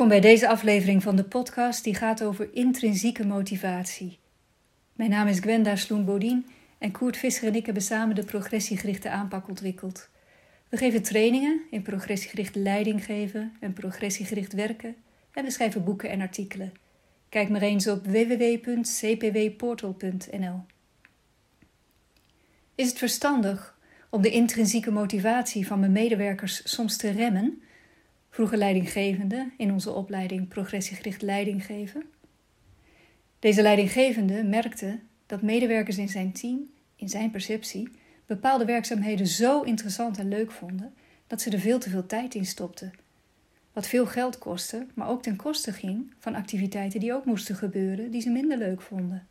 Welkom bij deze aflevering van de podcast die gaat over intrinsieke motivatie. Mijn naam is Gwenda Sloen-Bodien en Koert Visser en ik hebben samen de progressiegerichte aanpak ontwikkeld. We geven trainingen in progressiegericht leiding geven en progressiegericht werken en we schrijven boeken en artikelen. Kijk maar eens op www.cpwportal.nl. Is het verstandig om de intrinsieke motivatie van mijn medewerkers soms te remmen? Vroeger leidinggevende in onze opleiding progressiegericht leiding geven. Deze leidinggevende merkte dat medewerkers in zijn team, in zijn perceptie, bepaalde werkzaamheden zo interessant en leuk vonden dat ze er veel te veel tijd in stopten. Wat veel geld kostte, maar ook ten koste ging van activiteiten die ook moesten gebeuren die ze minder leuk vonden.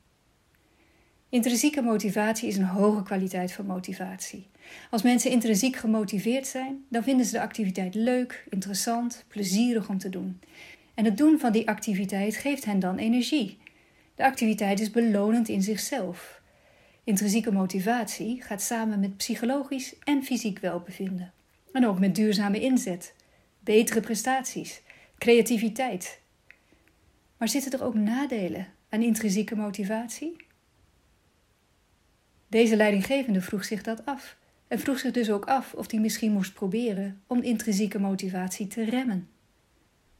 Intrinsieke motivatie is een hoge kwaliteit van motivatie. Als mensen intrinsiek gemotiveerd zijn, dan vinden ze de activiteit leuk, interessant, plezierig om te doen. En het doen van die activiteit geeft hen dan energie. De activiteit is belonend in zichzelf. Intrinsieke motivatie gaat samen met psychologisch en fysiek welbevinden. En ook met duurzame inzet, betere prestaties, creativiteit. Maar zitten er ook nadelen aan intrinsieke motivatie? Deze leidinggevende vroeg zich dat af en vroeg zich dus ook af of hij misschien moest proberen om intrinsieke motivatie te remmen.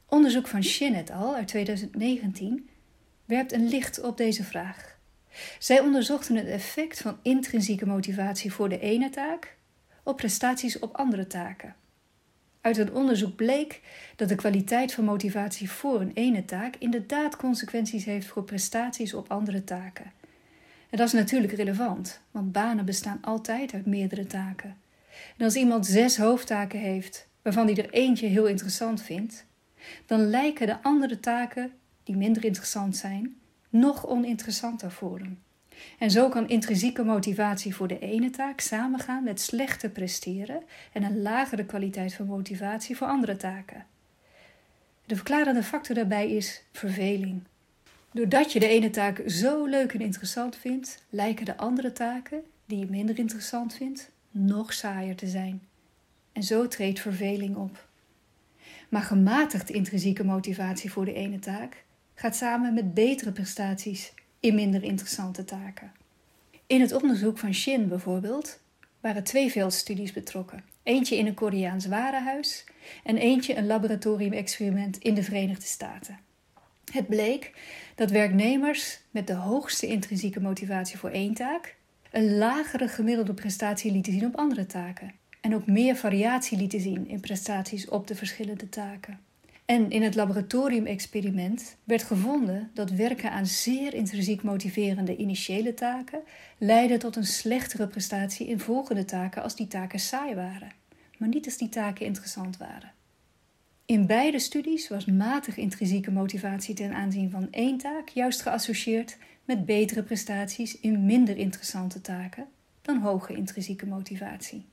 Onderzoek van Shin et al. uit 2019 werpt een licht op deze vraag. Zij onderzochten het effect van intrinsieke motivatie voor de ene taak op prestaties op andere taken. Uit het onderzoek bleek dat de kwaliteit van motivatie voor een ene taak inderdaad consequenties heeft voor prestaties op andere taken. En dat is natuurlijk relevant, want banen bestaan altijd uit meerdere taken. En als iemand zes hoofdtaken heeft, waarvan hij er eentje heel interessant vindt, dan lijken de andere taken, die minder interessant zijn, nog oninteressanter voor hem. En zo kan intrinsieke motivatie voor de ene taak samengaan met slechter presteren en een lagere kwaliteit van motivatie voor andere taken. De verklarende factor daarbij is verveling. Doordat je de ene taak zo leuk en interessant vindt, lijken de andere taken, die je minder interessant vindt, nog saaier te zijn. En zo treedt verveling op. Maar gematigd intrinsieke motivatie voor de ene taak gaat samen met betere prestaties in minder interessante taken. In het onderzoek van Shin bijvoorbeeld waren twee veldstudies betrokken. Eentje in een Koreaans warenhuis en eentje een laboratoriumexperiment in de Verenigde Staten. Het bleek dat werknemers met de hoogste intrinsieke motivatie voor één taak een lagere gemiddelde prestatie lieten zien op andere taken en ook meer variatie lieten zien in prestaties op de verschillende taken. En in het laboratoriumexperiment werd gevonden dat werken aan zeer intrinsiek motiverende initiële taken leidde tot een slechtere prestatie in volgende taken als die taken saai waren, maar niet als die taken interessant waren. In beide studies was matig intrinsieke motivatie ten aanzien van één taak juist geassocieerd met betere prestaties in minder interessante taken dan hoge intrinsieke motivatie.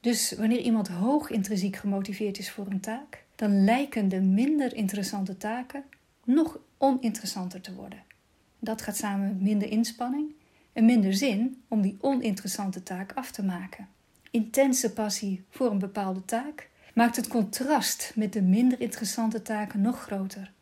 Dus wanneer iemand hoog intrinsiek gemotiveerd is voor een taak, dan lijken de minder interessante taken nog oninteressanter te worden. Dat gaat samen met minder inspanning en minder zin om die oninteressante taak af te maken. Intense passie voor een bepaalde taak maakt het contrast met de minder interessante taken nog groter.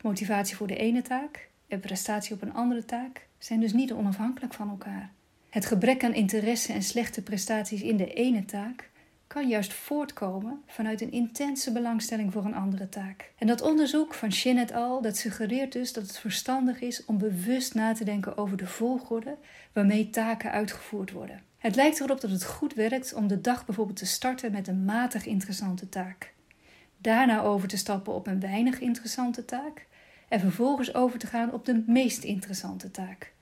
Motivatie voor de ene taak en prestatie op een andere taak zijn dus niet onafhankelijk van elkaar. Het gebrek aan interesse en slechte prestaties in de ene taak kan juist voortkomen vanuit een intense belangstelling voor een andere taak. En dat onderzoek van Shin et al. dat suggereert dus dat het verstandig is om bewust na te denken over de volgorde waarmee taken uitgevoerd worden. Het lijkt erop dat het goed werkt om de dag bijvoorbeeld te starten met een matig interessante taak. Daarna over te stappen op een weinig interessante taak en vervolgens over te gaan op de meest interessante taak.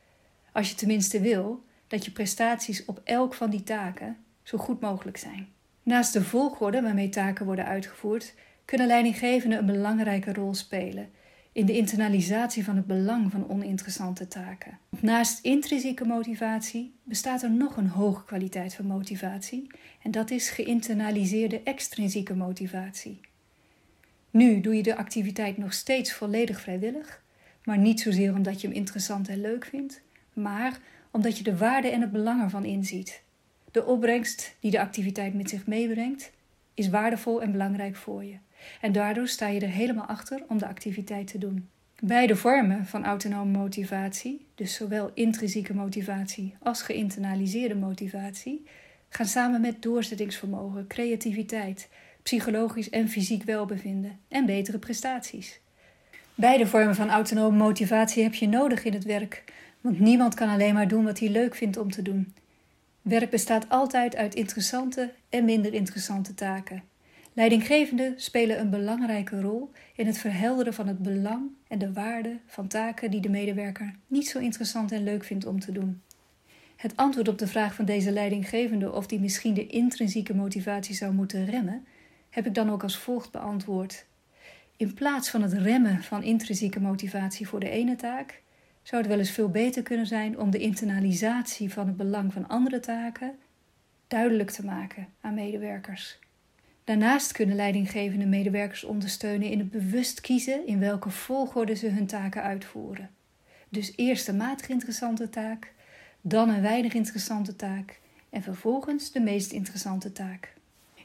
Als je tenminste wil dat je prestaties op elk van die taken zo goed mogelijk zijn. Naast de volgorde waarmee taken worden uitgevoerd, kunnen leidinggevenden een belangrijke rol spelen in de internalisatie van het belang van oninteressante taken. Naast intrinsieke motivatie bestaat er nog een hoge kwaliteit van motivatie en dat is geïnternaliseerde extrinsieke motivatie. Nu doe je de activiteit nog steeds volledig vrijwillig, maar niet zozeer omdat je hem interessant en leuk vindt, maar omdat je de waarde en het belang ervan inziet. De opbrengst die de activiteit met zich meebrengt is waardevol en belangrijk voor je. En daardoor sta je er helemaal achter om de activiteit te doen. Beide vormen van autonome motivatie, dus zowel intrinsieke motivatie als geïnternaliseerde motivatie, gaan samen met doorzettingsvermogen, creativiteit, psychologisch en fysiek welbevinden en betere prestaties. Beide vormen van autonome motivatie heb je nodig in het werk, want niemand kan alleen maar doen wat hij leuk vindt om te doen. Werk bestaat altijd uit interessante en minder interessante taken. Leidinggevenden spelen een belangrijke rol in het verhelderen van het belang en de waarde van taken die de medewerker niet zo interessant en leuk vindt om te doen. Het antwoord op de vraag van deze leidinggevende of die misschien de intrinsieke motivatie zou moeten remmen, heb ik dan ook als volgt beantwoord. In plaats van het remmen van intrinsieke motivatie voor de ene taak, zou het wel eens veel beter kunnen zijn om de internalisatie van het belang van andere taken duidelijk te maken aan medewerkers. Daarnaast kunnen leidinggevende medewerkers ondersteunen in het bewust kiezen in welke volgorde ze hun taken uitvoeren. Dus eerst een matig interessante taak, dan een weinig interessante taak en vervolgens de meest interessante taak.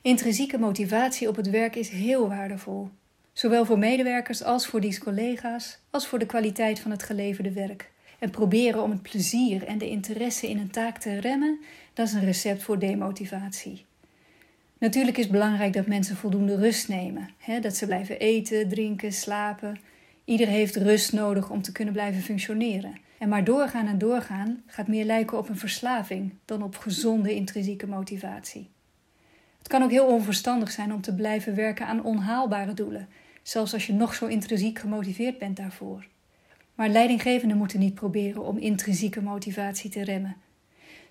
Intrinsieke motivatie op het werk is heel waardevol, zowel voor medewerkers als voor die collega's, als voor de kwaliteit van het geleverde werk. En proberen om het plezier en de interesse in een taak te remmen, dat is een recept voor demotivatie. Natuurlijk is het belangrijk dat mensen voldoende rust nemen, hè? dat ze blijven eten, drinken, slapen. Ieder heeft rust nodig om te kunnen blijven functioneren. En maar doorgaan en doorgaan gaat meer lijken op een verslaving dan op gezonde intrinsieke motivatie. Het kan ook heel onverstandig zijn om te blijven werken aan onhaalbare doelen, zelfs als je nog zo intrinsiek gemotiveerd bent daarvoor. Maar leidinggevenden moeten niet proberen om intrinsieke motivatie te remmen.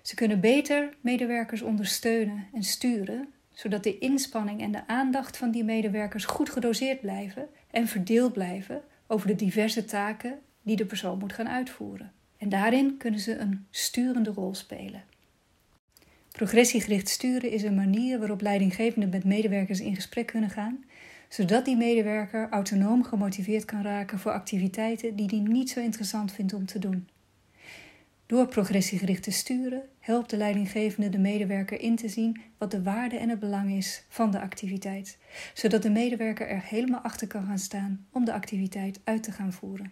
Ze kunnen beter medewerkers ondersteunen en sturen, zodat de inspanning en de aandacht van die medewerkers goed gedoseerd blijven en verdeeld blijven over de diverse taken die de persoon moet gaan uitvoeren. En daarin kunnen ze een sturende rol spelen. Progressiegericht sturen is een manier waarop leidinggevenden met medewerkers in gesprek kunnen gaan, zodat die medewerker autonoom gemotiveerd kan raken voor activiteiten die hij niet zo interessant vindt om te doen. Door progressiegericht te sturen helpt de leidinggevende de medewerker in te zien wat de waarde en het belang is van de activiteit, zodat de medewerker er helemaal achter kan gaan staan om de activiteit uit te gaan voeren.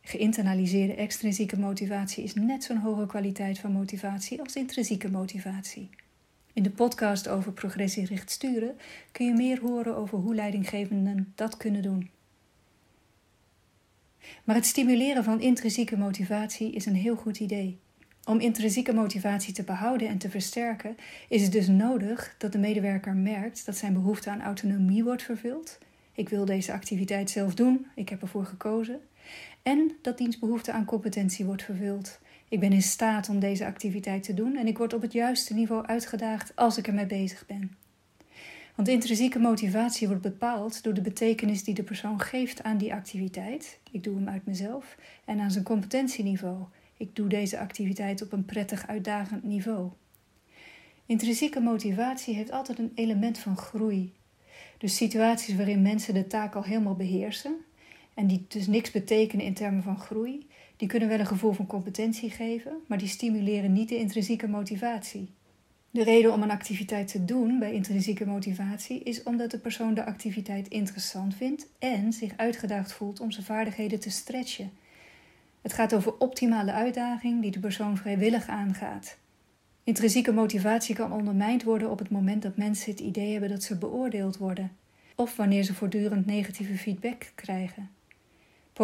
Geïnternaliseerde extrinsieke motivatie is net zo'n hoge kwaliteit van motivatie als intrinsieke motivatie. In de podcast over progressiegericht sturen kun je meer horen over hoe leidinggevenden dat kunnen doen. Maar het stimuleren van intrinsieke motivatie is een heel goed idee. Om intrinsieke motivatie te behouden en te versterken, is het dus nodig dat de medewerker merkt dat zijn behoefte aan autonomie wordt vervuld. Ik wil deze activiteit zelf doen, ik heb ervoor gekozen. En dat diens behoefte aan competentie wordt vervuld. Ik ben in staat om deze activiteit te doen en ik word op het juiste niveau uitgedaagd als ik ermee bezig ben. Want intrinsieke motivatie wordt bepaald door de betekenis die de persoon geeft aan die activiteit. Ik doe hem uit mezelf. En aan zijn competentieniveau. Ik doe deze activiteit op een prettig uitdagend niveau. Intrinsieke motivatie heeft altijd een element van groei. Dus situaties waarin mensen de taak al helemaal beheersen en die dus niks betekenen in termen van groei, die kunnen wel een gevoel van competentie geven, maar die stimuleren niet de intrinsieke motivatie. De reden om een activiteit te doen bij intrinsieke motivatie is omdat de persoon de activiteit interessant vindt en zich uitgedaagd voelt om zijn vaardigheden te stretchen. Het gaat over optimale uitdaging die de persoon vrijwillig aangaat. Intrinsieke motivatie kan ondermijnd worden op het moment dat mensen het idee hebben dat ze beoordeeld worden, of wanneer ze voortdurend negatieve feedback krijgen.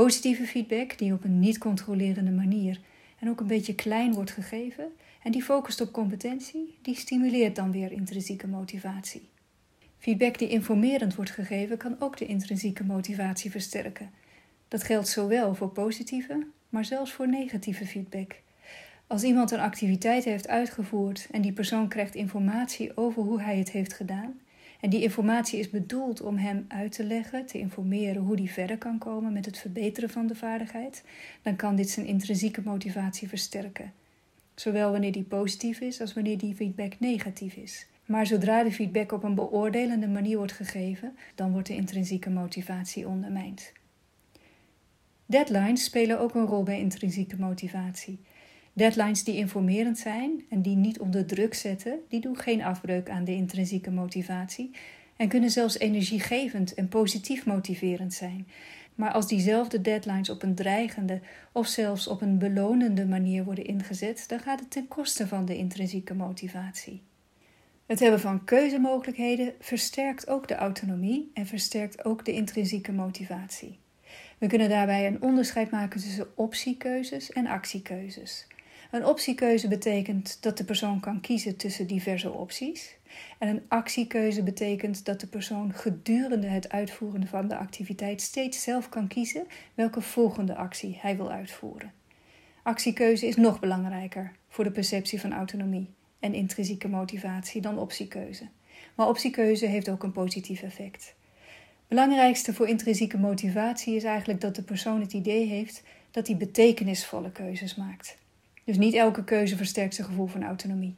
Positieve feedback, die op een niet controlerende manier en ook een beetje klein wordt gegeven, en die focust op competentie, die stimuleert dan weer intrinsieke motivatie. Feedback die informerend wordt gegeven kan ook de intrinsieke motivatie versterken. Dat geldt zowel voor positieve, maar zelfs voor negatieve feedback. Als iemand een activiteit heeft uitgevoerd en die persoon krijgt informatie over hoe hij het heeft gedaan, en die informatie is bedoeld om hem uit te leggen, te informeren hoe hij verder kan komen met het verbeteren van de vaardigheid, dan kan dit zijn intrinsieke motivatie versterken zowel wanneer die positief is als wanneer die feedback negatief is. Maar zodra de feedback op een beoordelende manier wordt gegeven, dan wordt de intrinsieke motivatie ondermijnd. Deadlines spelen ook een rol bij intrinsieke motivatie. Deadlines die informerend zijn en die niet onder druk zetten, die doen geen afbreuk aan de intrinsieke motivatie en kunnen zelfs energiegevend en positief motiverend zijn. Maar als diezelfde deadlines op een dreigende of zelfs op een belonende manier worden ingezet, dan gaat het ten koste van de intrinsieke motivatie. Het hebben van keuzemogelijkheden versterkt ook de autonomie en versterkt ook de intrinsieke motivatie. We kunnen daarbij een onderscheid maken tussen optiekeuzes en actiekeuzes. Een optiekeuze betekent dat de persoon kan kiezen tussen diverse opties. En een actiekeuze betekent dat de persoon gedurende het uitvoeren van de activiteit steeds zelf kan kiezen welke volgende actie hij wil uitvoeren. Actiekeuze is nog belangrijker voor de perceptie van autonomie en intrinsieke motivatie dan optiekeuze. Maar optiekeuze heeft ook een positief effect. Belangrijkste voor intrinsieke motivatie is eigenlijk dat de persoon het idee heeft dat hij betekenisvolle keuzes maakt. Dus niet elke keuze versterkt zijn gevoel van autonomie.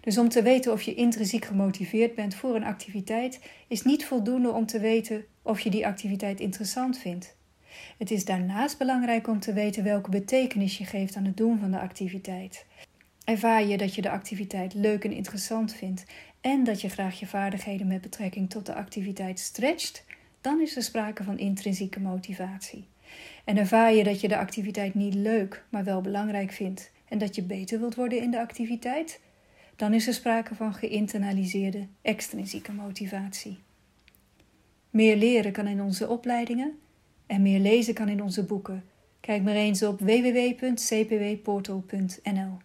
Dus om te weten of je intrinsiek gemotiveerd bent voor een activiteit, is niet voldoende om te weten of je die activiteit interessant vindt. Het is daarnaast belangrijk om te weten welke betekenis je geeft aan het doen van de activiteit. Ervaar je dat je de activiteit leuk en interessant vindt en dat je graag je vaardigheden met betrekking tot de activiteit stretcht, dan is er sprake van intrinsieke motivatie. En ervaar je dat je de activiteit niet leuk, maar wel belangrijk vindt en dat je beter wilt worden in de activiteit, dan is er sprake van geïnternaliseerde extrinsieke motivatie. Meer leren kan in onze opleidingen en meer lezen kan in onze boeken. Kijk maar eens op www.cpwportal.nl.